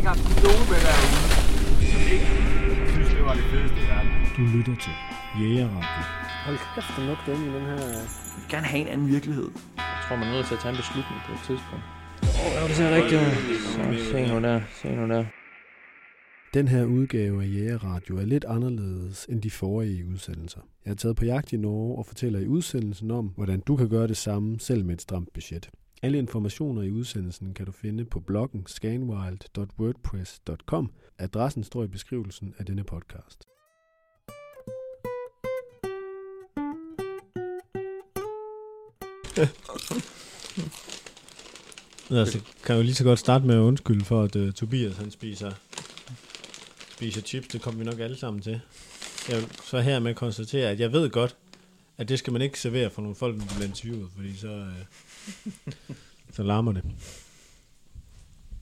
ikke haft nogen med derude, som ikke synes, det var det fedeste i verden. Du lytter til Jægerradio. Hold kæft, der lugter ind i den her... Jeg vil gerne have en anden virkelighed. Jeg tror, man er nødt til at tage en beslutning på et tidspunkt. Åh, oh, det ser rigtigt ud. Så se nu der, se nu der. Den her udgave af Jægerradio er lidt anderledes end de forrige udsendelser. Jeg har taget på jagt i Norge og fortæller i udsendelsen om, hvordan du kan gøre det samme, selv med et stramt budget. Alle informationer i udsendelsen kan du finde på bloggen scanwild.wordpress.com. Adressen står i beskrivelsen af denne podcast. Ja, så altså, kan jeg jo lige så godt starte med at undskylde for, at uh, Tobias han spiser, spiser chips. Det kommer vi nok alle sammen til. Jeg vil så her med konstatere, at jeg ved godt, at det skal man ikke servere for nogle folk, der bliver interviewet, fordi så, uh, så larmer det.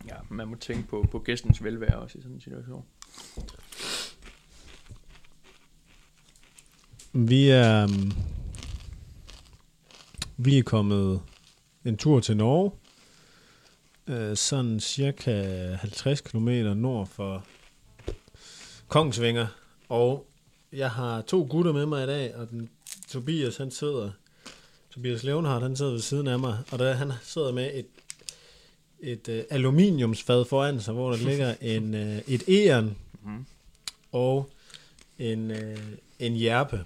Ja, man må tænke på, på gæstens velvære også i sådan en situation. Vi er, um, vi er kommet en tur til Norge, øh, sådan cirka 50 km nord for Kongsvinger, og jeg har to gutter med mig i dag, og den, Tobias han sidder, Tobias Levenhardt han sidder ved siden af mig, og der, han sidder med et, et øh, aluminiumsfad foran sig, hvor der ligger en, øh, et æren Mhm. og en, øh, en hjerpe.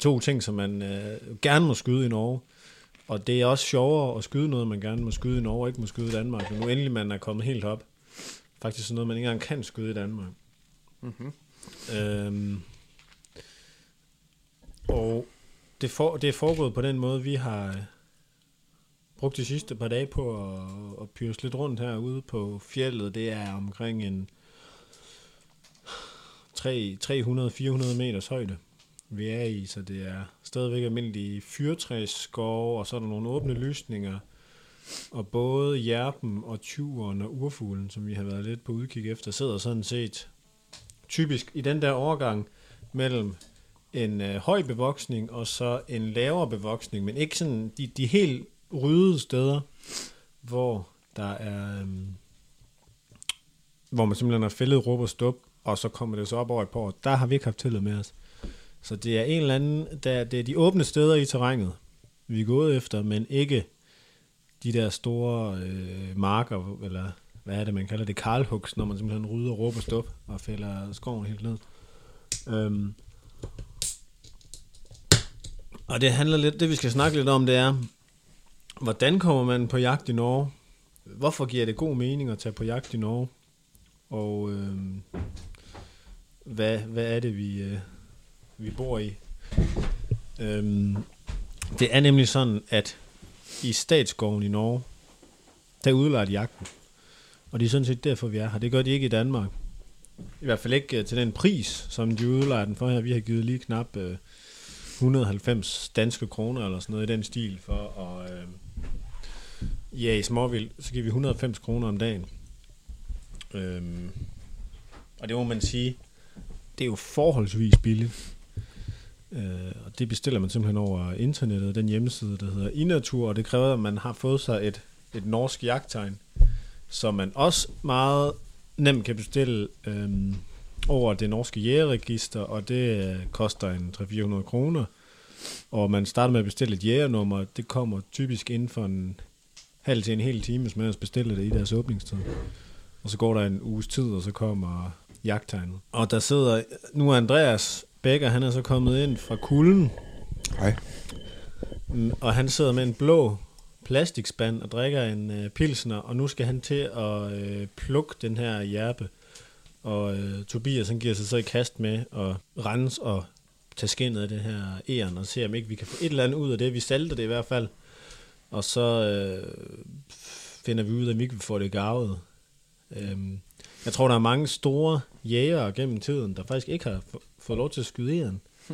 To ting, som man øh, gerne må skyde i Norge. Og det er også sjovere at skyde noget, man gerne må skyde i Norge, og ikke må skyde i Danmark. Men nu endelig man er kommet helt op. Faktisk sådan noget, man ikke engang kan skyde i Danmark. Mm-hmm. Øhm, og det, for, det er foregået på den måde, vi har øh, brugt de sidste par dage på at, at pyres lidt rundt herude på fjellet. Det er omkring en 3 300-400 meters højde, vi er i, så det er stadigvæk almindelige fyrtræsskove, og så er der nogle åbne lysninger, og både hjerpen og tyveren og urfuglen, som vi har været lidt på udkig efter, sidder sådan set typisk i den der overgang mellem en øh, høj bevoksning og så en lavere bevoksning, men ikke sådan de, de helt ryddede steder, hvor der er, øhm, hvor man simpelthen har fældet råb og stup, og så kommer det så op over et par år. Der har vi ikke haft tillid med os. Så det er en eller anden, der, det er de åbne steder i terrænet, vi er gået efter, men ikke de der store øh, marker, eller hvad er det, man kalder det, karlhugs, når man simpelthen rydder råb og stup og fælder skoven helt ned. Øhm. Og det handler lidt, det vi skal snakke lidt om, det er, hvordan kommer man på jagt i Norge? Hvorfor giver det god mening at tage på jagt i Norge? Og øh, hvad, hvad er det, vi, øh, vi bor i? Øhm, det er nemlig sådan, at i statsskoven i Norge, der udlejer de jagten. Og det er sådan set derfor, vi er her. Det gør de ikke i Danmark. I hvert fald ikke øh, til den pris, som de udlejer den for her. Vi har givet lige knap øh, 190 danske kroner eller sådan noget i den stil for at øh, ja, i småvild, så giver vi 190 kroner om dagen. Øhm, og det må man sige, det er jo forholdsvis billigt. Øh, og det bestiller man simpelthen over internettet, den hjemmeside, der hedder Inatur, og det kræver, at man har fået sig et, et norsk jagttegn, som man også meget nemt kan bestille øhm, over det norske jægerregister, og det øh, koster en 300-400 kroner. Og man starter med at bestille et jægernummer, det kommer typisk inden for en halv til en hel time, hvis man ellers bestiller det i deres åbningstid. Og så går der en uges tid, og så kommer jagttegnet. Og der sidder, nu Andreas Becker, han er så kommet ind fra kulden, Hej. Mm, og han sidder med en blå plastikspand og drikker en øh, pilsner, og nu skal han til at øh, plukke den her hjerpe. Og øh, Tobias han giver sig så i kast med at rense og tage skinnet af det her æren, og se om ikke vi kan få et eller andet ud af det. Vi salter det i hvert fald. Og så øh, finder vi ud af, om vi ikke får det gavet. Øhm, jeg tror, der er mange store jægere gennem tiden, der faktisk ikke har få- fået lov til at skyde æren.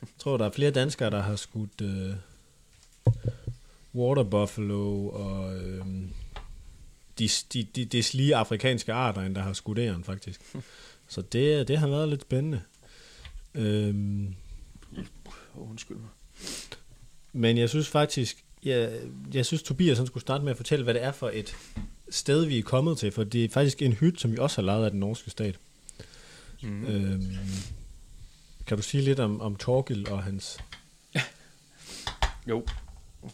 Jeg tror, der er flere danskere, der har skudt øh, water buffalo og øh, de, de, de, de slige afrikanske arter, end der har skudt æren, faktisk. Så det, det har været lidt spændende. Øhm, undskyld mig. men jeg synes faktisk, jeg, jeg synes Tobias han skulle starte med at fortælle, hvad det er for et, sted, vi er kommet til, for det er faktisk en hytte, som vi også har lejet af den norske stat. Mm. Øhm, kan du sige lidt om, om Torgild og hans... Jo,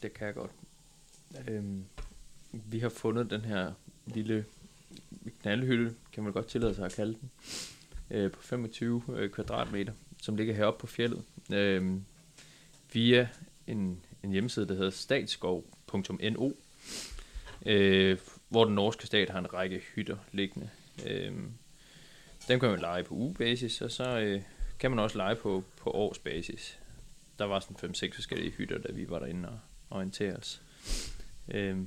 det kan jeg godt. Øhm, vi har fundet den her lille knaldhytte, kan man godt tillade sig at kalde den, øh, på 25 øh, kvadratmeter, som ligger heroppe på fjellet, øh, via en, en hjemmeside, der hedder statskov.no, øh, hvor den norske stat har en række hytter liggende. Øh, dem kan man lege på ugebasis, og så øh, kan man også lege på, på årsbasis. Der var sådan 5-6 forskellige hytter, da vi var derinde og orienterede os. Øh,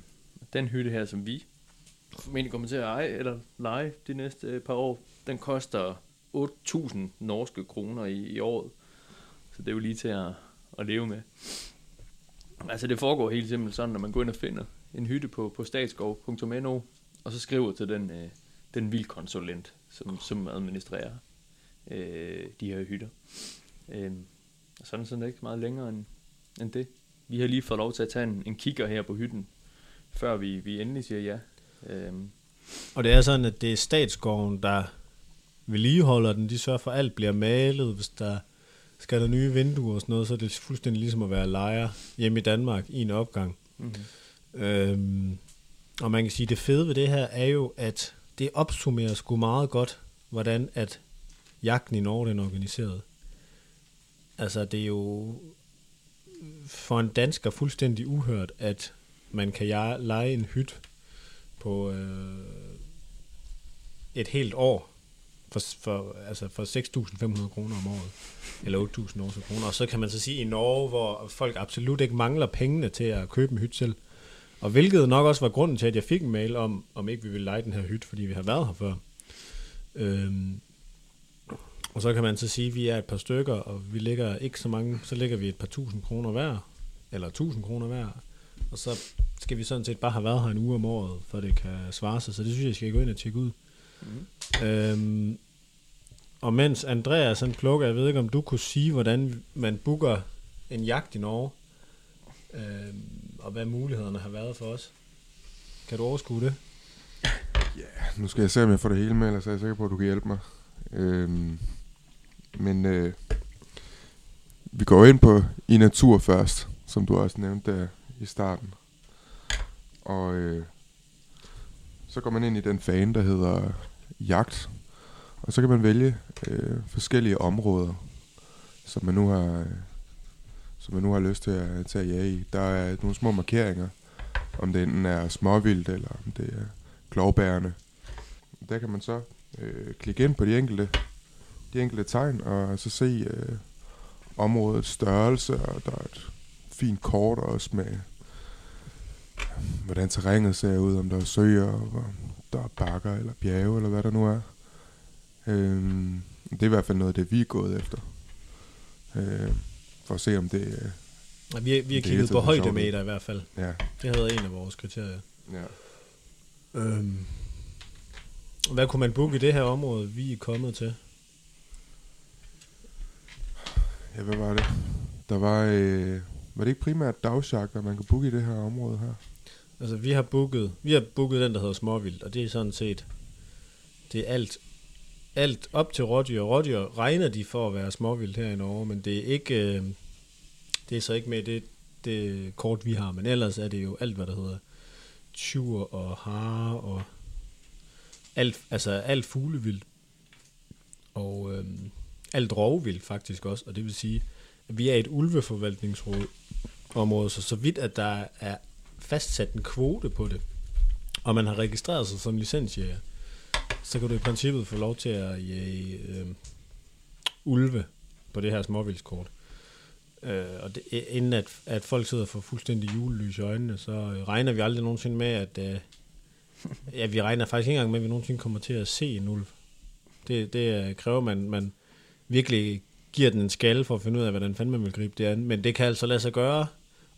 den hytte her, som vi formentlig kommer til at eje eller lege de næste øh, par år, den koster 8.000 norske kroner i, i året. Så det er jo lige til at, at leve med. Altså det foregår helt simpelt sådan, når man går ind og finder en hytte på, på statskov.no, og så skriver til den, øh, den vildkonsulent, som, som administrerer øh, de her hytter. Øh, og sådan sådan ikke meget længere end, end det. Vi har lige fået lov til at tage en, en kigger her på hytten, før vi, vi endelig siger ja. Øhm, Og det er sådan, at det er statsskoven, der vedligeholder den. De sørger for, at alt bliver malet. Hvis der skal der nye vinduer og sådan noget, så er det fuldstændig ligesom at være lejer hjemme i Danmark i en opgang. mm-hmm. Øhm, og man kan sige, at det fede ved det her er jo, at det opsummerer sgu meget godt, hvordan at jagten i Norge den er organiseret. Altså, det er jo for en dansker fuldstændig uhørt, at man kan ja- lege en hyt på øh, et helt år for, for, altså for 6.500 kroner om året, eller 8.000 kroner. Og så kan man så sige, i Norge, hvor folk absolut ikke mangler pengene til at købe en hytte selv, og hvilket nok også var grunden til, at jeg fik en mail om, om ikke vi ville lege den her hytte, fordi vi har været her før. Øhm, og så kan man så sige, at vi er et par stykker, og vi ligger ikke så mange, så ligger vi et par tusind kroner hver, eller tusind kroner hver, og så skal vi sådan set bare have været her en uge om året, for det kan svare sig, så det synes jeg, jeg skal gå ind og tjekke ud. Mm. Øhm, og mens Andreas han plukker, jeg ved ikke om du kunne sige, hvordan man booker en jagt i Norge, øhm, og hvad mulighederne har været for os. Kan du overskue det? Nu skal jeg se, om jeg får det hele med, ellers er jeg sikker på, at du kan hjælpe mig. Øhm, men øh, vi går ind på i natur først, som du også nævnte der i starten. Og øh, så går man ind i den fane, der hedder jagt. Og så kan man vælge øh, forskellige områder, som man nu har, øh, som man nu har lyst til at, til jage i. Der er nogle små markeringer, om det enten er småvildt, eller om det er klovbærende. Der kan man så øh, klikke ind på de enkelte, de enkelte tegn, og så se øh, områdets størrelse, og der er et fint kort også med, hvordan terrænet ser ud, om der er søer, og der er bakker eller bjerge, eller hvad der nu er. Øhm, det er i hvert fald noget af det, vi er gået efter. Øh, for at se, om det... Øh, Og vi, vi har kigget på højdemeter i hvert fald. ja, Det har været en af vores kriterier. ja. Øhm, hvad kunne man booke i det her område, vi er kommet til? Ja, hvad var det? Der var... Øh, var det ikke primært dagsjagter, man kan booke i det her område her? Altså, vi har booket, vi har booket den, der hedder Småvild, og det er sådan set, det er alt, alt op til rådyr. Rådyr regner de for at være småvild her i Norge, men det er ikke, øh, det er så ikke med det, det kort, vi har, men ellers er det jo alt, hvad der hedder tjur og hare og alt, altså alt fuglevild og øh, alt rovvild faktisk også, og det vil sige, at vi er et ulveforvaltningsråd område, så så vidt at der er fastsat en kvote på det, og man har registreret sig som licensjæger, så kan du i princippet få lov til at jage øh, ulve på det her småvildskort. Øh, og det, inden at, at folk sidder for fuldstændig julelys i øjnene, så øh, regner vi aldrig nogensinde med, at... Øh, ja, vi regner faktisk ikke engang med, at vi nogensinde kommer til at se en ulv. Det, det øh, kræver, man, man virkelig giver den en skalle for at finde ud af, hvordan fanden man vil gribe det an. Men det kan altså lade sig gøre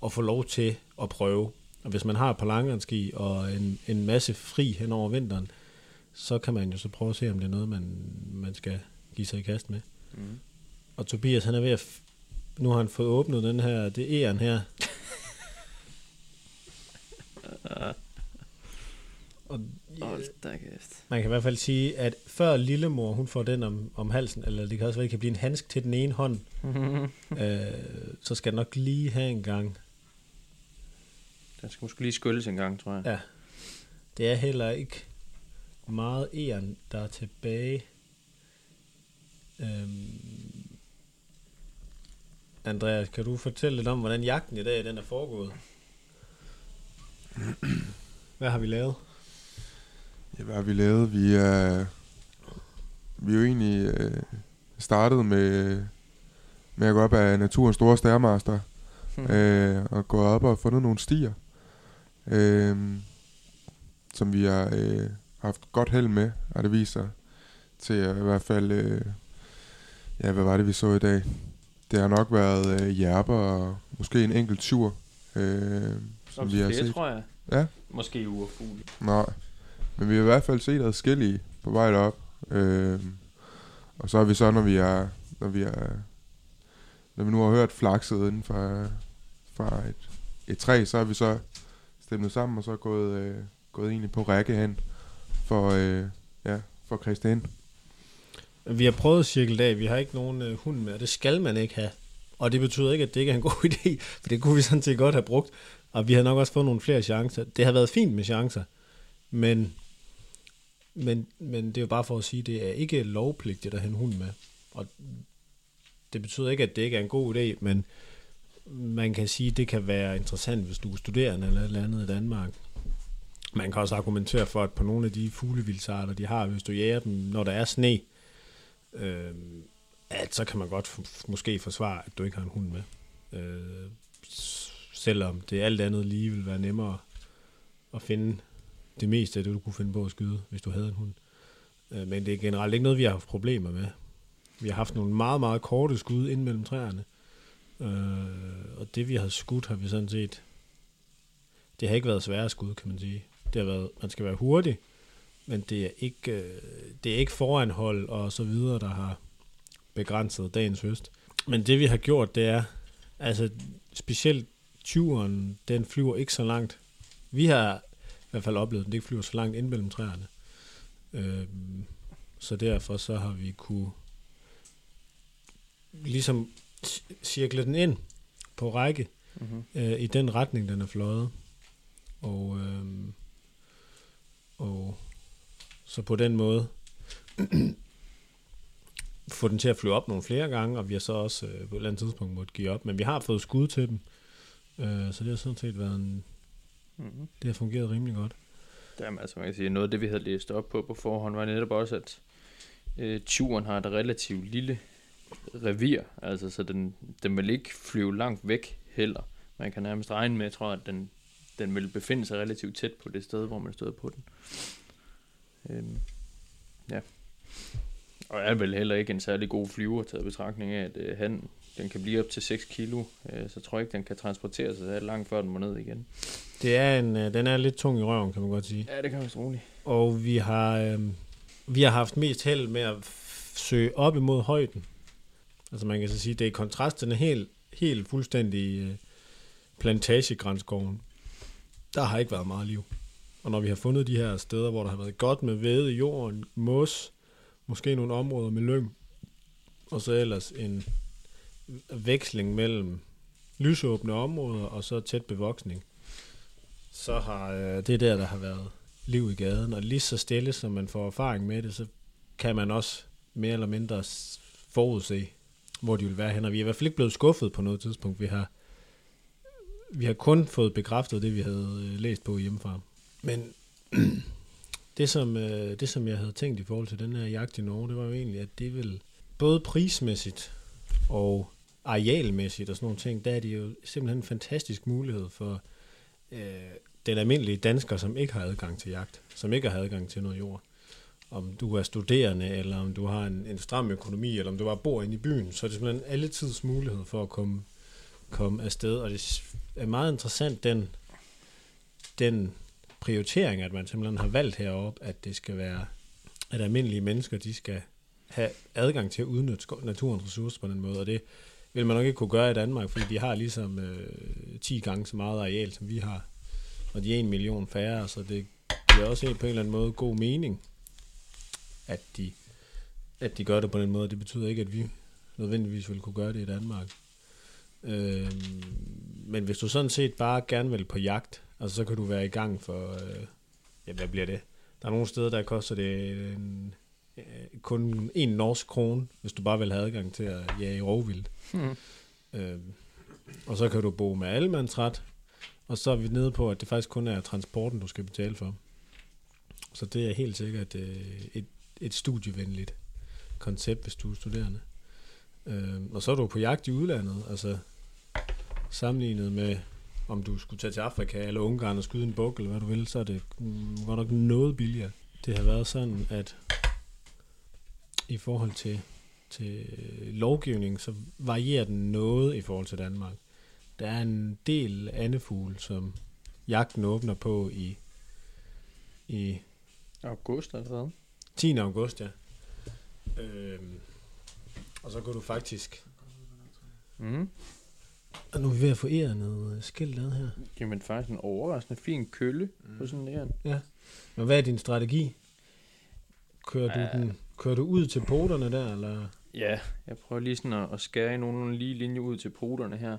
at få lov til at prøve. Og hvis man har et par langrenski og en, en masse fri hen over vinteren, så kan man jo så prøve at se, om det er noget, man, man skal give sig i kast med. Mm. Og Tobias, han er ved at... F- nu har han fået åbnet den her, det er her. og Hold da kæft. Man kan i hvert fald sige, at før lillemor hun får den om, om halsen, eller det kan også være, det kan blive en handsk til den ene hånd, øh, så skal den nok lige have en gang. Den skal måske lige skylles en gang, tror jeg. Ja. Det er heller ikke meget æren, der er tilbage. Øhm, Andreas, kan du fortælle lidt om, hvordan jagten i dag den er foregået? Hvad har vi lavet? Ja, hvad har vi lavet? Vi er, vi er jo egentlig øh, startet med, med at gå op af naturens store stærmaster. øh, og gå op og fundet nogle stier, øh, som vi har øh, haft godt held med, har det sig, til at i hvert fald, øh, ja, hvad var det, vi så i dag? Det har nok været øh, jærper og måske en enkelt tur, øh, som vi har det, set. tror jeg. Ja. Måske uerfugle. Nej, men vi har i hvert fald set adskillige på vej op. Øh, og så har vi så, når vi er, når vi er, når vi nu har hørt flakset inden fra, fra et, et træ, så har vi så stemmet sammen og så gået, øh, gået egentlig på række hen for, øh, ja, for Christian. Vi har prøvet cirkel af, vi har ikke nogen øh, hund med, og det skal man ikke have. Og det betyder ikke, at det ikke er en god idé, for det kunne vi sådan set godt have brugt. Og vi har nok også fået nogle flere chancer. Det har været fint med chancer, men, men, men det er jo bare for at sige, det er ikke lovpligtigt at have en hund med. Og det betyder ikke, at det ikke er en god idé, men man kan sige, at det kan være interessant, hvis du er studerende eller et eller andet i Danmark. Man kan også argumentere for, at på nogle af de fuglevildsarter, de har, hvis du jager dem, når der er sne, øh, at så kan man godt f- måske forsvare, at du ikke har en hund med. Øh, selvom det alt andet lige vil være nemmere at finde det meste af det, du kunne finde på at skyde, hvis du havde en hund. Øh, men det er generelt ikke noget, vi har haft problemer med. Vi har haft nogle meget, meget korte skud ind mellem træerne. Øh, og det, vi har skudt, har vi sådan set... Det har ikke været svære skud, kan man sige. Det har været, man skal være hurtig, men det er ikke, øh, det er ikke foranhold og så videre, der har begrænset dagens høst. Men det vi har gjort, det er, altså specielt tyveren, den flyver ikke så langt. Vi har i hvert fald oplevet, at den ikke flyver så langt ind mellem træerne. Øhm, så derfor så har vi kunne ligesom cirkle den ind på række Mm-hmm. øh, i den retning, den er fløjet. Og, øhm, og så på den måde få den til at flyve op nogle flere gange, og vi har så også øh, på et eller andet tidspunkt måtte give op. Men vi har fået skud til dem, øh, så det har sådan set været en, Mm-hmm. det har fungeret rimelig godt. Jamen, altså man kan sige, noget af det, vi havde læst op på på forhånd, var netop også, at øh, turen har et relativt lille revir, altså så den, den vil ikke flyve langt væk heller. Man kan nærmest regne med, tror jeg, at den, den vil befinde sig relativt tæt på det sted, hvor man stod på den. Øhm, ja. Og er vel heller ikke en særlig god flyver, taget betragtning af, at øh, han, den kan blive op til 6 kilo, øh, så tror jeg ikke, den kan transportere sig langt, før den må ned igen. Det er en, øh, den er lidt tung i røven, kan man godt sige. Ja, det kan man roligt. Og vi har, øh, vi har haft mest held med at søge op imod højden. Altså man kan så sige, det er i kontrast til den helt, helt fuldstændig øh. Der har ikke været meget liv. Og når vi har fundet de her steder, hvor der har været godt med væde i jorden, mos, måske nogle områder med lyng, og så ellers en veksling mellem lysåbne områder og så tæt bevoksning, så har øh, det der, der har været liv i gaden, og lige så stille, som man får erfaring med det, så kan man også mere eller mindre forudse, hvor de vil være hen. Og vi er i hvert fald ikke blevet skuffet på noget tidspunkt. Vi har, vi har kun fået bekræftet det, vi havde øh, læst på hjemmefra. Men det som, øh, det, som jeg havde tænkt i forhold til den her jagt i Norge, det var jo egentlig, at det vil både prismæssigt og arealmæssigt og sådan nogle ting, der er det jo simpelthen en fantastisk mulighed for øh, den almindelige dansker, som ikke har adgang til jagt, som ikke har adgang til noget jord. Om du er studerende, eller om du har en, en stram økonomi, eller om du bare bor inde i byen, så er det simpelthen alle tids mulighed for at komme, komme afsted. Og det er meget interessant, den, den prioritering, at man simpelthen har valgt heroppe, at det skal være, at almindelige mennesker, de skal have adgang til at udnytte naturens ressourcer på den måde, og det vil man nok ikke kunne gøre i Danmark, fordi de har ligesom øh, 10 gange så meget areal, som vi har, og de er en million færre, så det giver også på en eller anden måde god mening, at de, at de gør det på den måde. Det betyder ikke, at vi nødvendigvis vil kunne gøre det i Danmark. Øh, men hvis du sådan set bare gerne vil på jagt, altså så kan du være i gang for, øh, ja, hvad bliver det? Der er nogle steder, der koster det en, øh, kun en norsk krone, hvis du bare vil have adgang til at jage rovvildt. Hmm. Øh, og så kan du bo med almandsret, og så er vi nede på, at det faktisk kun er transporten, du skal betale for. Så det er helt sikkert øh, et, et studievenligt koncept, hvis du er studerende. Øh, og så er du på jagt i udlandet, altså sammenlignet med, om du skulle tage til Afrika eller Ungarn og skyde en buk, eller hvad du vil, så er det mm, godt nok noget billigere. Det har været sådan, at i forhold til, til lovgivning, så varierer den noget i forhold til Danmark. Der er en del andefugl, som jagten åbner på i, i August allerede. 10. august, ja. Øhm, og så kan du faktisk... Mm. Og nu er vi ved at få æret skilt lavet her. Jamen faktisk en overraskende fin kølle mm. på sådan en Ja. Men hvad er din strategi? Kører du, Ja. den, kører du ud til poterne der, eller? Ja, jeg prøver lige sådan at, at skære i nogle lige linjer ud til poterne her.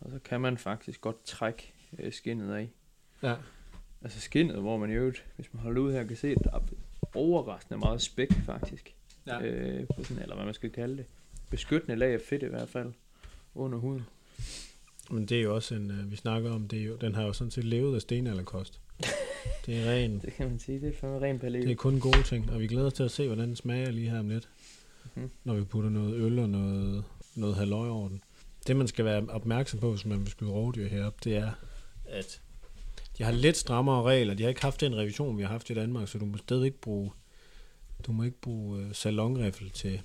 Og så kan man faktisk godt trække øh, skinnet af. Ja. Altså skinnet, hvor man i øvrigt, hvis man holder ud her, kan se, at der er overraskende meget spæk faktisk. Ja. Øh, på sådan, eller hvad man skal kalde det. Beskyttende lag af fedt i hvert fald under huden. Men det er jo også en, øh, vi snakker om, det er jo, den har jo sådan set levet af stenalderkost. Det er ren, Det kan man sige, det er fandme ren palæ. det er kun gode ting, og vi glæder os til at se, hvordan den smager lige her om lidt, Mhm. når vi putter noget øl og noget, noget halvøj over den. Det man skal være opmærksom på, hvis man vil skyde rovdyr heroppe, det er, at de har lidt strammere regler. De har ikke haft den revision, vi har haft i Danmark, så du må stadig ikke bruge, du må ikke bruge øh, salonriffel til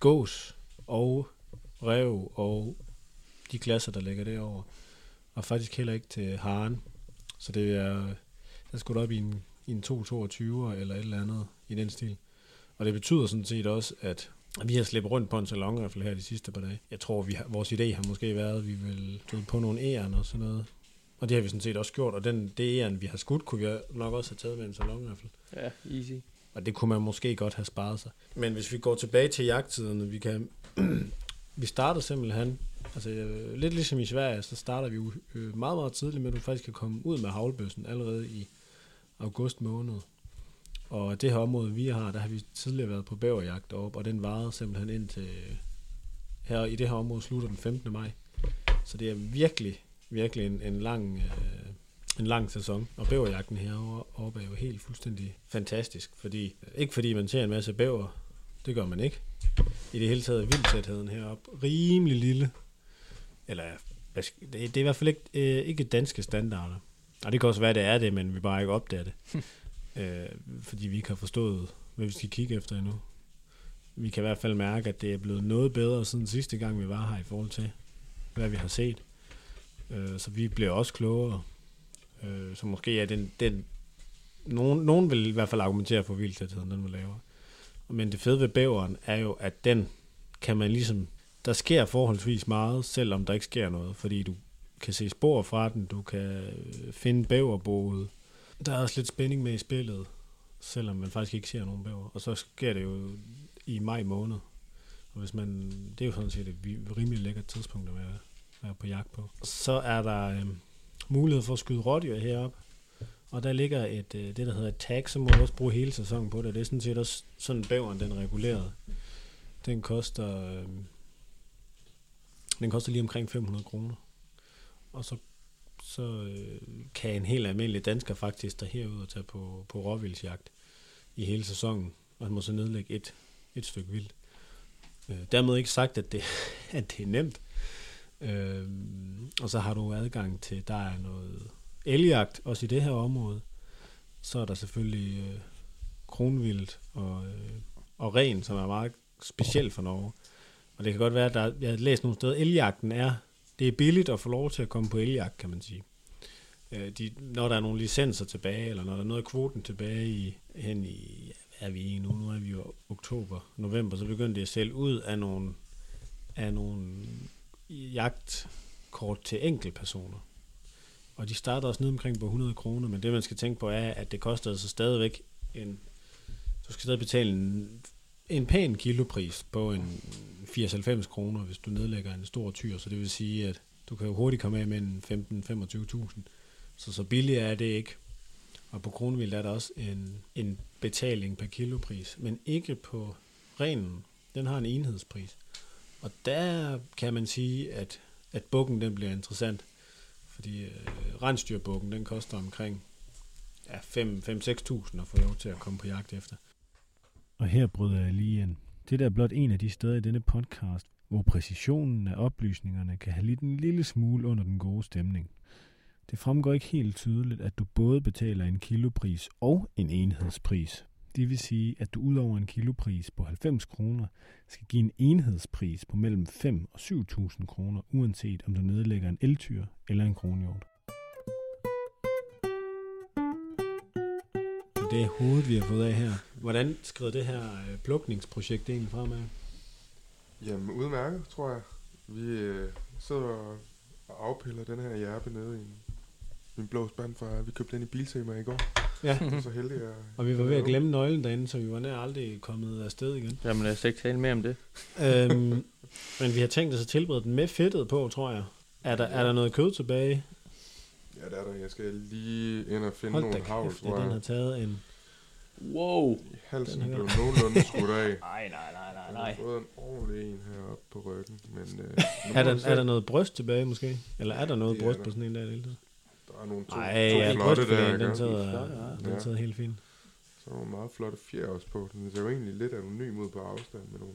gås og rev og de klasser, der ligger derover. Og faktisk heller ikke til haren. Så det er, der skulle op i en, i en 222 eller et eller andet i den stil. Og det betyder sådan set også, at vi har slæbt rundt på en salonriffel her de sidste par dage. Jeg tror, vi har, vores idé har måske været, at vi vil på nogle æren og sådan noget. Og det har vi sådan set også gjort, og den, det æren, vi har skudt, kunne vi nok også have taget med en salonriffel. Ja, easy. Og det kunne man måske godt have sparet sig. Men hvis vi går tilbage til jagttiderne, vi kan... vi starter simpelthen... Altså, øh, lidt ligesom i Sverige, så starter vi jo øh, meget, meget tidligt med, at du faktisk kan komme ud med havlbøssen allerede i august måned. Og det her område, vi har, der har vi tidligere været på bæverjagt op, og den varede simpelthen ind til... Her i det her område slutter den 15. maj. Så det er virkelig, virkelig en, en lang... Øh, en lang sæson, og bæverjagten heroppe er jo helt fuldstændig fantastisk, fordi, ikke fordi man ser en masse bæver, det gør man ikke. I det hele taget er vildtætheden heroppe rimelig lille, eller det, det er i hvert fald ikke, øh, ikke danske standarder. Og det kan også være, det er det, men vi bare ikke opdager det. øh, fordi vi ikke har forstået, hvad vi skal kigge efter endnu. Vi kan i hvert fald mærke, at det er blevet noget bedre siden sidste gang, vi var her i forhold til, hvad vi har set. Øh, så vi bliver også klogere. Øh, så måske er den, den nogen, nogen vil i hvert fald argumentere for vildtætheden, den var lavere. Men det fede ved bæveren er jo, at den kan man ligesom, der sker forholdsvis meget, selvom der ikke sker noget, fordi du kan se spor fra den, du kan øh, finde bæverboet. Der er også lidt spænding med i spillet, selvom man faktisk ikke ser nogen bæver. Og så sker det jo i maj måned. Og hvis man, det er jo sådan set et rimelig lækkert tidspunkt at være, være på jagt på. Så er der øh, mulighed for at skyde rådyr heroppe. Og der ligger et, øh, det, der hedder et tag, så må du også bruge hele sæsonen på det. Det er sådan set også sådan bæveren, den reguleret. Den koster, øh, den koster lige omkring 500 kroner. Og så, så øh, kan en helt almindelig dansker faktisk der herud og tage på, på råvildsjagt i hele sæsonen. Og han må så nedlægge et, et stykke vildt. Øh, dermed ikke sagt, at det, at det er nemt. Øh, og så har du adgang til, der er noget eljagt, også i det her område. Så er der selvfølgelig øh, kronvildt og, øh, og ren, som er meget specielt for Norge. Og det kan godt være, at der, jeg har læst nogle steder, elgjagten er, det er billigt at få lov til at komme på eljagt, kan man sige. Øh, de, når der er nogle licenser tilbage, eller når der er noget af kvoten tilbage i, hen i, ja, hvad er vi i nu? Nu er vi jo oktober, november, så begynder det at sælge ud af nogle, af nogle jagtkort til enkeltpersoner. Og de starter også ned omkring på 100 kroner, men det man skal tænke på er, at det koster altså stadigvæk en... Du skal stadig betale en, en pæn kilopris på en 80-90 kroner, hvis du nedlægger en stor tyr, så det vil sige, at du kan jo hurtigt komme af med en 15-25.000. Så så billigt er det ikke. Og på Kronvild er der også en, en betaling per kilopris, men ikke på renen. Den har en enhedspris. Og der kan man sige, at, at bukken den bliver interessant. Fordi øh, rensdyrbukken, den koster omkring ja, 5-6.000 at få lov til at komme på jagt efter. Og her bryder jeg lige ind. Det er blot en af de steder i denne podcast, hvor præcisionen af oplysningerne kan have lidt en lille smule under den gode stemning. Det fremgår ikke helt tydeligt, at du både betaler en kilopris og en enhedspris. Det vil sige, at du udover en kilopris på 90 kroner, skal give en enhedspris på mellem 5 og 7.000 kroner, uanset om du nedlægger en eltyr eller en kronhjort. Det hovedet, vi har fået af her. Hvordan skrider det her øh, plukningsprojekt egentlig fremad? Jamen, udmærket, tror jeg. Vi øh, sidder og afpiller den her hjerpe nede i en, blå spand fra, vi købte den i Biltema i går. Ja, Jeg er så heldig at... og vi var ved at glemme nøglen derinde, så vi var nær aldrig kommet afsted igen. Jamen lad os ikke tale mere om det. øhm, men vi har tænkt os at tilberede den med fedtet på, tror jeg. Er der, er der noget kød tilbage? Ja, der er der. Jeg skal lige ind og finde Hold nogle havl, kæft, tror den har jeg. taget en... Wow. Halsen Den blev nogenlunde skudt af. Nej, nej, nej, nej, Jeg har nej. fået en ordentlig en heroppe på ryggen, men... Øh, Er der, er der noget bryst tilbage måske? Eller er der noget Det bryst der. på sådan en der lille? Der er nogle to, Nej, to ja, flotte der, ikke? den sidder, ja. den Ja. sidder helt fint. Så er nogle meget flotte fjer også på. Den ser jo egentlig lidt anonym ud på afstand med nogle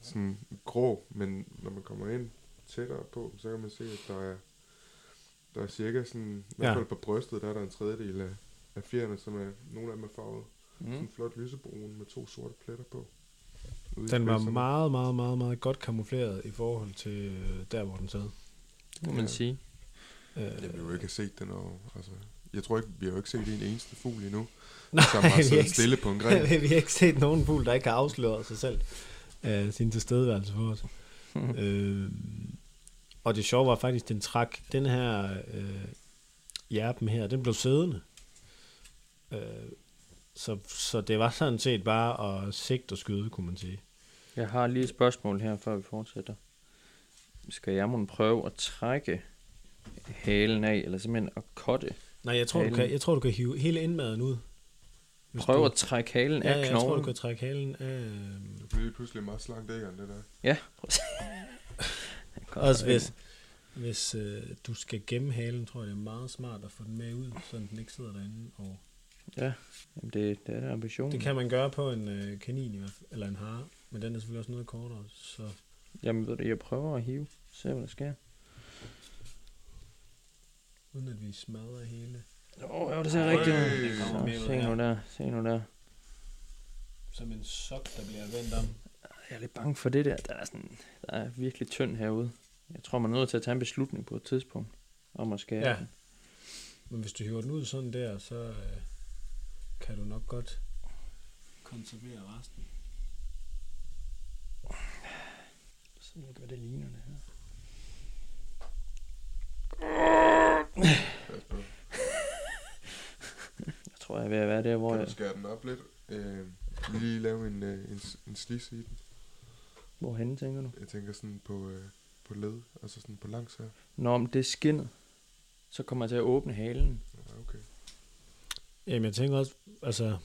sådan grå, men når man kommer ind tættere på, så kan man se, at der er, der er cirka sådan, i hvert fald på brystet, der er der en tredjedel af, af fjerne, som er, nogle af dem er farvet mm. sådan Mm. flot lysebrun med to sorte pletter på. Den var meget, meget, meget, meget godt kamufleret i forhold til øh, der, hvor den sad. Det må man Ja. sige. Øh, Jeg vil jo ikke have set den, og, altså, jeg tror ikke, vi har jo ikke set en eneste fugl endnu, Nej, som har siddet stille på en gren. vi har ikke set nogen fugl, der ikke har afsløret sig selv øh, sin tilstedeværelse for os. øh, og det sjove var faktisk, den trak den her øh, hjerpen her, den blev siddende. Øh, så, så det var sådan set bare at sigte og skyde, kunne man sige. Jeg har lige et spørgsmål her, før vi fortsætter. Skal jeg må prøve at trække halen af, eller simpelthen at kotte? Nej, jeg tror, du Halen. kan, jeg tror, du kan hive hele indmaden ud. Hvis Prøve du, at trække halen ja, af jeg tror, du kan trække halen af... øh, Det bliver pludselig meget slankt æggeren, det der. Ja. Også hvis, hvis øh, du skal gemme halen, tror jeg, det er meget smart at få den med ud, så den ikke sidder derinde. Og Ja, jamen det, det er ambitionen. det kan man gøre på en øh, kanin, i hvert fald, eller en hare, men den er selvfølgelig også noget kortere, så Jamen ved du, jeg prøver at hive. Se hvad der sker. uden at vi smadrer hele. Åh, oh, ja, det ser rigtigt ud. Øj. se nu der, se nu der. Som en sok, der bliver vendt om. Jeg er lidt bange for det der. Der er, sådan, der er virkelig tynd herude. Jeg tror, man er nødt til at tage en beslutning på et tidspunkt. Om at skære Ja. den. Men hvis du hiver den ud sådan der, så øh, kan du nok godt konservere resten. Så jeg hvad det ligner det her. Jeg tror, jeg er ved at være der, hvor Kan jeg... du skære den op lidt? Øh, lige lave en, øh, en, en slis i den. Hvorhenne, tænker du? Jeg tænker sådan på, øh, på led, altså sådan på langs her. Når det er skinnet, så kommer jeg til at åbne halen. Ja, okay. Jamen, jeg tænker også, altså,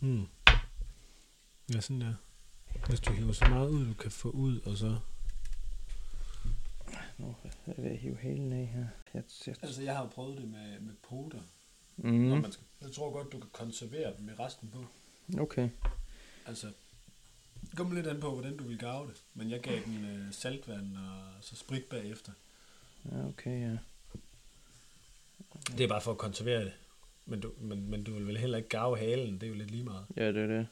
hmm. Ja, sådan der. Hvis du hiver så meget ud, du kan få ud, og så... Nu er jeg ved at hive halen af her. Jeg, jeg, Altså, jeg har jo prøvet det med, med poter. mm, man skal, jeg tror godt, du kan konservere dem med resten på. okay. Altså, det kommer lidt an på, hvordan du vil gave det. Men jeg gav den øh, saltvand og så sprit bagefter. Ja, okay, ja. Det er bare for at konservere det. Men du, men, men du vil vel heller ikke gave halen, det er jo lidt lige meget. Ja, det er det.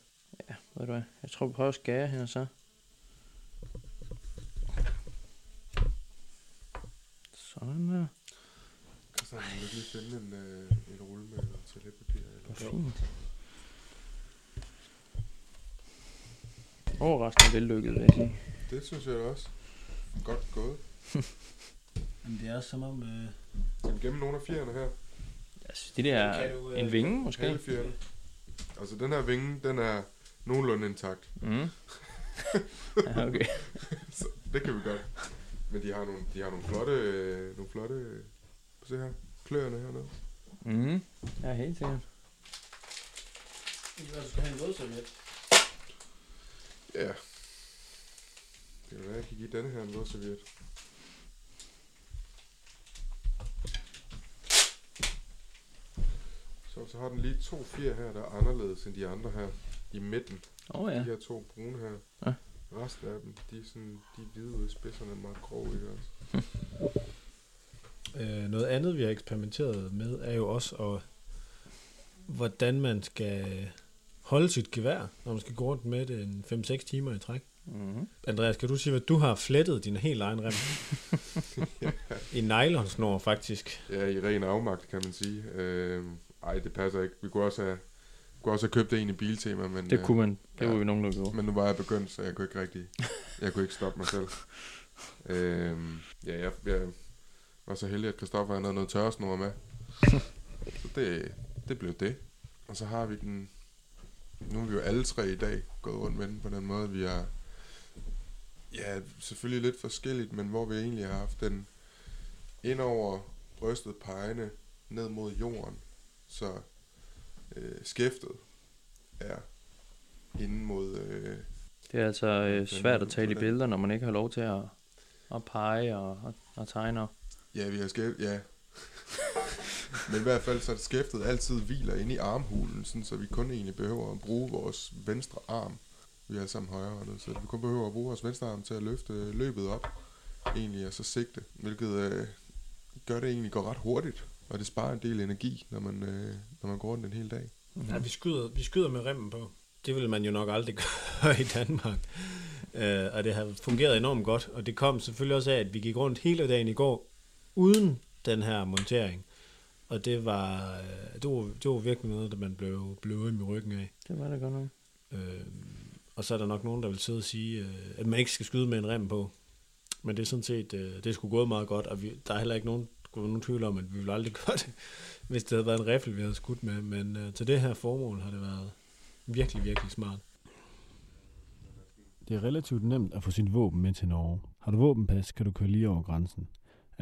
Ja, ved du hvad? Jeg tror, vi prøver at skære her så. Sådan der. Så kan du lige finde en, øh, en rulle med noget toiletpapir. Hvor Eller. fint. Overraskende vellykket, vil jeg sige. Det synes jeg også. Godt gået. Men det er som om... Øh, Skal vi gemme nogle af fjerne her? Jeg synes, det der er du, øh, en vinge, måske. Halefjerne. Altså den her vinge, den er nogenlunde intakt. Mm. ja, okay. Så det kan vi godt. Men de har nogle, de har nogle flotte, øh, nogle flotte, øh, se her, kløerne hernede. Mm. Ja, helt sikkert. du skal have en vådserviet. Ja. Det kan være, jeg kan give denne her en vådserviet. Så, så har den lige to fjer her, der er anderledes end de andre her. I midten. Åh oh, ja. De her to brune her. Ja. Resten af dem, de er, sådan, de er hvide ude i spidserne, er meget grove, ikke også? Øh, noget andet, vi har eksperimenteret med, er jo også, at, hvordan man skal holde sit gevær, når man skal gå rundt med det en 5-6 timer i træk. Mm. Andreas, kan du sige, hvad du har flettet din helt egen rem? I nylonsnor, faktisk. Ja, i ren afmagt, kan man sige. Øh, ej, det passer ikke. Vi kunne også have, kunne også have købt en i Biltema, men, Det kunne man. Det ja. var vi nogen, der gjorde. men nu var jeg begyndt, så jeg kunne ikke rigtig, jeg kunne ikke stoppe mig selv. øh, ja, jeg, jeg var så heldig, at Christoffer havde noget tørresnor med. Så det, det blev det. Og så har vi den, nu er vi jo alle tre i dag gået rundt med den på den måde, vi har, ja, selvfølgelig lidt forskelligt, men hvor vi egentlig har haft den ind over brystet pegende ned mod jorden, så øh, skæftet er inden mod, øh, Det er altså øh, svært at tale i billeder, når man ikke har lov til at, at pege og, og, og tegne. ja, vi har skæft, ja. Men i hvert fald så er det skæftet altid hviler inde i armhulen, sådan, så vi kun egentlig behøver at bruge vores venstre arm. Vi er alle sammen højrehåndede, så vi kun behøver at bruge vores venstre arm til at løfte løbet op, egentlig, og så sigte, hvilket øh, gør det egentlig går ret hurtigt, og det sparer en del energi, når man, øh, når man går rundt en hel dag. Mm-hmm. Ja, vi skyder, vi skyder med remmen på. Det vil man jo nok aldrig gøre i Danmark. Øh, og det har fungeret enormt godt. Og det kom selvfølgelig også af, at vi gik rundt hele dagen i går, uden den her montering. Og det var, øh, det var, det var virkelig noget, der man blev, blev i ryggen af. Det var det godt nok. Øh, og så er der nok nogen, der vil sidde og sige, øh, at man ikke skal skyde med en rem på. Men det er sådan set, øh, det er sgu gået meget godt, og vi, der er heller ikke nogen, skulle nogen tvivl om, at vi ville aldrig gøre det, hvis det havde været en riffel, vi havde skudt med. Men øh, til det her formål har det været virkelig, virkelig smart. Det er relativt nemt at få sit våben med til Norge. Har du våbenpas, kan du køre lige over grænsen.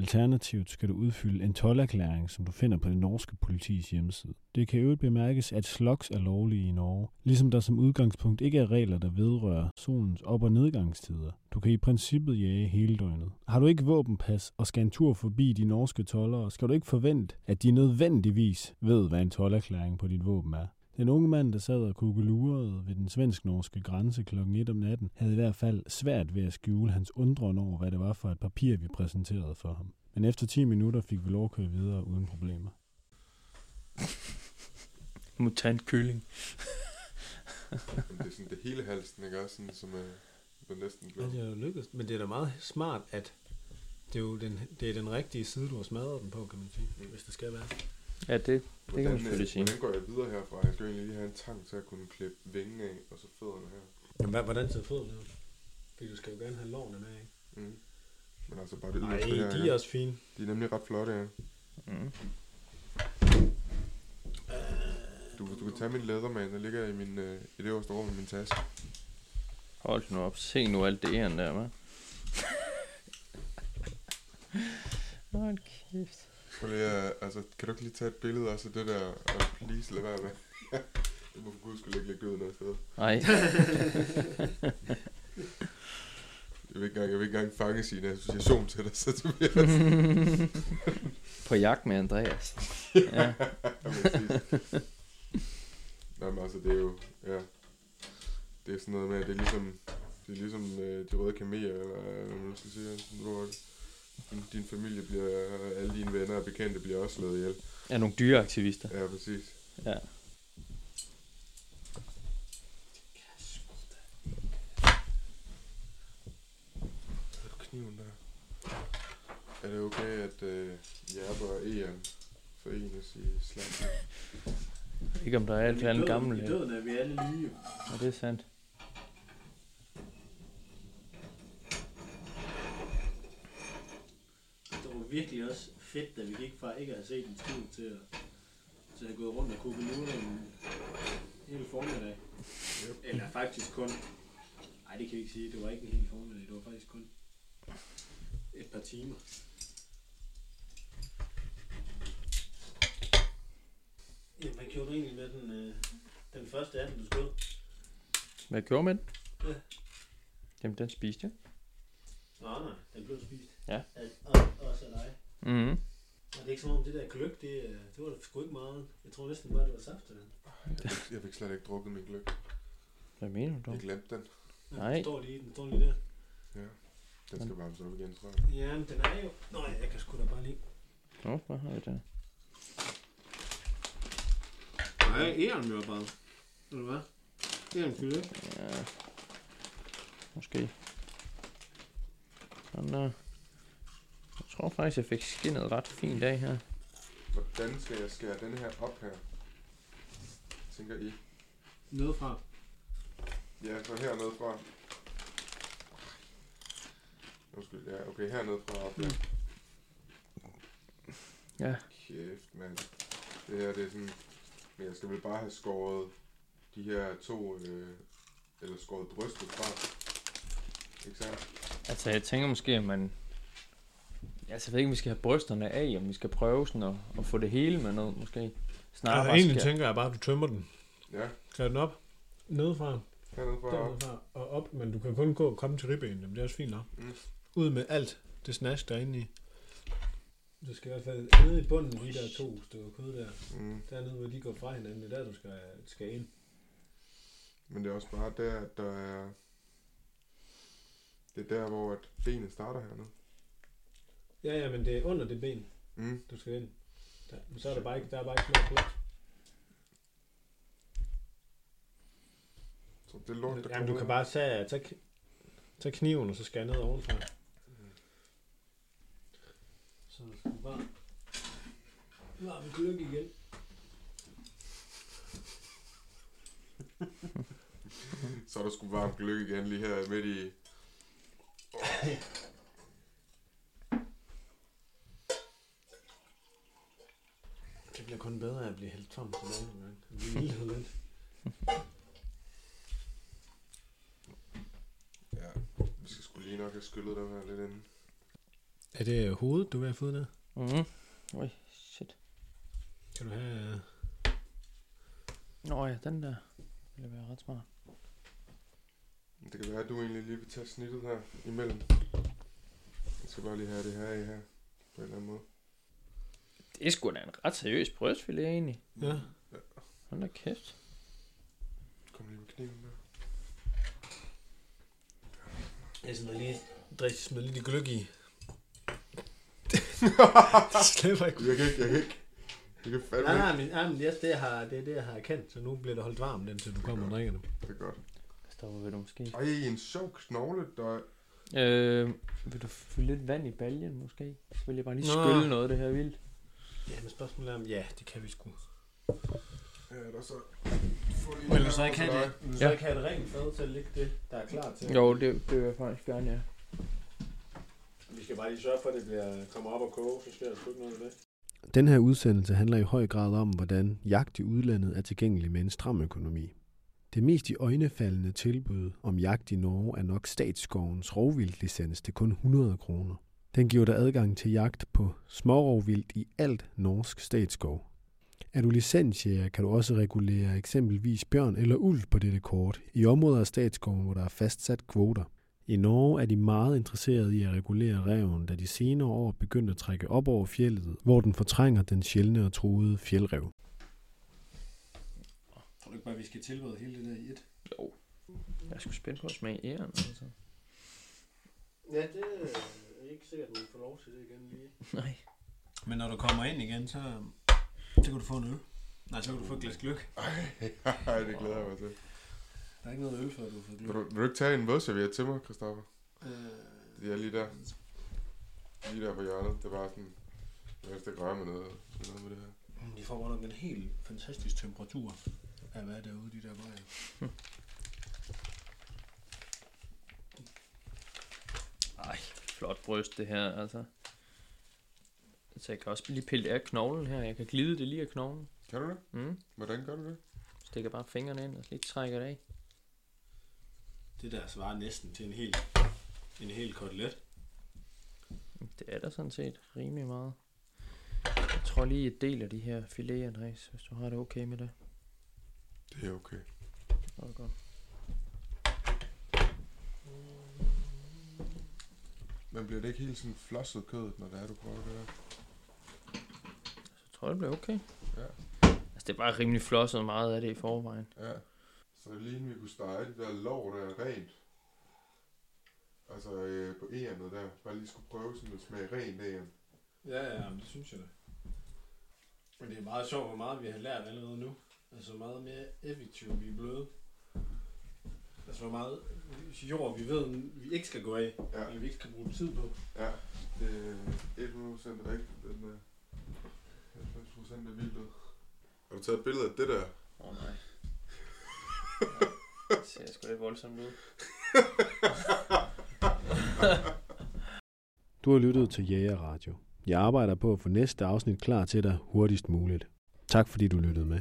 Alternativt skal du udfylde en tollerklæring, som du finder på det norske politis hjemmeside. Det kan øvrigt bemærkes, at sloks er lovlige i Norge, ligesom der som udgangspunkt ikke er regler, der vedrører solens op- og nedgangstider. Du kan i princippet jage hele døgnet. Har du ikke våbenpas og skal en tur forbi de norske tollere, skal du ikke forvente, at de nødvendigvis ved, hvad en tollerklæring på dit våben er. Den unge mand, der sad og kugelurede ved den svensk-norske grænse kl. 1 om natten, havde i hvert fald svært ved at skjule hans undren over, hvad det var for et papir, vi præsenterede for ham. Men efter 10 minutter fik vi lov at køre videre uden problemer. Mutant kylling. Det er sådan det hele halsen, ikke også? Sådan, som er, er næsten Ja, det er jo lykkedes. Men det er da meget smart, at det er jo den, det er den rigtige side, du har smadret den på, kan man sige, hvis det skal være. Ja, det, det kan man Hvordan, selvfølgelig øh, sige. Hvordan går jeg videre herfra? Jeg skal egentlig lige have en tang til at kunne klippe vingen af, og så fødderne her. Jamen, hvad, hvordan ser fødderne ud? Fordi du skal jo gerne have lårene med, ikke? Mm. Men altså bare det Nej, yderste her. de er også fine. de er nemlig ret flotte, ja. Mm. Du, du kan tage min lædermand, der ligger i, min, øh, i det øverste rum i min taske. Hold nu op. Se nu alt det æren der, hva'? Hold kæft. Prøv lige, at- altså, kan du ikke lige tage et billede også af det der, og please lad være med. det må for guds skyld ikke ligge ud noget sted. Nej. Jeg vil ikke engang, jeg vil ikke engang fange sin association til dig, så du bliver På jagt med Andreas. Ja. Nej, men altså, det er jo, ja, det er sådan noget med, at det er ligesom, det er ligesom øh, de røde kameler, eller hvad man skal sige, hvor din, din familie bliver, alle dine venner og bekendte bliver også slået ihjel. Er nogle dyreaktivister. Ja, præcis. Ja. Er kniven der. Er det okay, at øh, Jerber og Eon forenes i slagsmål? Ikke om der er alt andet gammel. I Ja, døden er vi alle lige. det er sandt. Der var virkelig også fedt, da vi gik fra ikke at have set en skid til at, til at have gået rundt og kunne nu en hele formiddag. Yep. Eller faktisk kun... Nej, det kan vi ikke sige. Det var ikke en hel formiddag. Det var faktisk kun et par timer. Jamen, hvad gjorde du egentlig med den, øh, den første anden, du skød? Hvad gjorde man? Ja. Jamen, den spiste jeg. Nej, nej, den blev spist. Ja. Al- Og, også af dig. Mhm. Og det er ikke som om det der gløk, det, øh, det var sgu ikke meget. Jeg tror næsten bare, det var saft til den. Jeg fik, jeg fik slet ikke drukket min gløk. Hvad mener du? Jeg glemte den. Ja, Nej. Den står lige, den står lige der. Ja. Den skal varmes op igen, tror jeg. Ja, men den er jo... Nå, ja, jeg kan sgu da bare lige... Nå, hvad har vi der? Nej, æren jo bare. Eller hvad? Æren gløk. Ja. Måske. Sådan der. Jeg tror faktisk, jeg fik skinnet ret fint af her. Hvordan skal jeg skære den her op her? Tænker I? Noget fra. Ja, så hernede fra. Undskyld, ja, okay, hernede fra op, ja. Ja. Kæft, mand. Det her, det er sådan... Men jeg skal vel bare have skåret de her to, øh, eller skåret brystet fra. Ikke sandt? Altså, jeg tænker måske, at man... Altså, jeg ved ikke, om vi skal have brysterne af, om vi skal prøve sådan at, at få det hele med noget, måske. Ja, bare egentlig skære- tænker jeg bare, at du tømmer den. Ja, Skær den op. Nedefra. hernede fra op. Derudfra. Og op. Men du kan kun gå og komme til ribben. Jamen, det er også fint nok. Mm. Ud med alt det snask, der er inde i. Du skal i hvert fald nede i bunden, de der to stykker kød der. Mm. Dernede, hvor de går fra hinanden, det er der, du skal, skal ind. Men det er også bare der, at der er... Det er der, hvor at benet starter hernede. Ja, ja, men det er under det ben, Mm. du skal ind. Der, men så er der bare ikke, der er bare ikke små plads. Så det er lort, der Jamen, du kan bare tage, tage, tage kniven, og så skære ned ovenfra. Så du skal bare... Varme gløk igen. Så er der sgu varmt gløk igen lige her midt i... Det bliver kun bedre at blive hældt tom til nogle gange. Lille lidt. Ja, vi skal sgu lige nok have skyllet dem her lidt ind. Er det hovedet, du vil have fået der? Mhm. Oj, shit. Kan du have... øh, Nå ja, den der ville være ret smart. Det kan være, at du egentlig lige vil tage snittet her imellem. Jeg skal bare lige have det her i her. På en eller anden måde. Det er sgu da en ret seriøs brystfilet egentlig. Ja. Hold da kæft. Kom lige med kniven der. Jeg smider lige... Drik, smider lige de gløk i. det slipper ikke. Jeg kan ikke, jeg kan ikke. Jeg kan fandme Nej, ikke. nej, men, ja, men det, er det, jeg har, det er det, jeg har erkendt. Så nu bliver det holdt varmt, indtil du kommer og drikker dem. Det er godt. Stopper ved du måske. Ej, en sjov knogle, der... Øh, vil du fylde lidt vand i baljen måske? Så vil jeg bare lige Nå. skylle noget af det her vildt. Ja, men spørgsmålet er, om ja, det kan vi sgu. Ja, der så... Få lige Vil her du så ikke have det? Vil du så Ja. ikke have et rent fad til at lægge det, der er klar til? Jo, det, det vil jeg faktisk gerne, ja. Vi skal bare lige sørge for, at det bliver, kommer op og koge, så sker der sgu ikke noget med det. Den her udsendelse handler i høj grad om, hvordan jagt i udlandet er tilgængelig med en stram økonomi. Det mest i øjnefaldende tilbud om jagt i Norge er nok statsskovens rovvildlicens til kun 100 kroner. Den giver dig adgang til jagt på smårovvildt i alt norsk statsskov. Er du licensjæger, kan du også regulere eksempelvis bjørn eller ulv på dette kort i områder af statsskoven, hvor der er fastsat kvoter. I Norge er de meget interesserede i at regulere reven, da de senere år begyndte at trække op over fjellet, hvor den fortrænger den sjældne og truede fjeldrev. Tror du ikke bare, vi skal tilberede hele det der i et? Jo. Jeg sgu spændt på at smage æren, altså. Ja, det er ikke sikkert, at man får lov til det igen lige. Nej. Men når du kommer ind igen, så, så kan du få en øl. Nej, så kan du få et glas gløk. Ej, det glæder jeg mig til. Der er ikke noget øl, før du har fået Vil gløk. du, vil du ikke tage en vådserviet til mig, Christoffer? Øh, er lige der. Lige der på hjørnet. Det er bare sådan... Jeg ikke røre med noget, noget med det her. de får godt nok en helt fantastisk temperatur af hvad derude, de der veje. Ej, flot bryst det her, altså. Så jeg kan også lige pille det af knoglen her. Jeg kan glide det lige af knoglen. Kan du det? Mm. Hvordan gør du det? Stikker bare fingrene ind og lige trækker det af. Det der svarer næsten til en hel, en hel kotelet. Det er der sådan set rimelig meget. Jeg tror lige, et del af de her filet, Andreas, hvis du har det okay med det. Det er okay. Så er det godt. Men bliver det ikke helt sådan flosset kødet, når det er, du prøver det der? Så tror jeg, det bliver okay. Ja. Altså, det er bare rimelig flosset meget af det i forvejen. Ja. Så lige inden vi kunne stege det der lår der rent. Altså øh, på ærenet der. Bare lige skulle prøve sådan at smage rent æren. Ja, ja, men det synes jeg da. Men det er meget sjovt, hvor meget vi har lært allerede nu. Altså, meget mere effektive vi er blevet. Altså, hvor meget jord vi ved, vi ikke skal gå af. Ja. Eller vi ikke skal bruge tid på. Ja, det er 100% rigtigt. Den er 90% af vildt. Har du taget et billede af det der? Åh oh, nej. Ja, det ser sgu lidt voldsomt ud. Du har lyttet til Jæger Radio. Jeg arbejder på at få næste afsnit klar til dig hurtigst muligt. Tak fordi du lyttede med.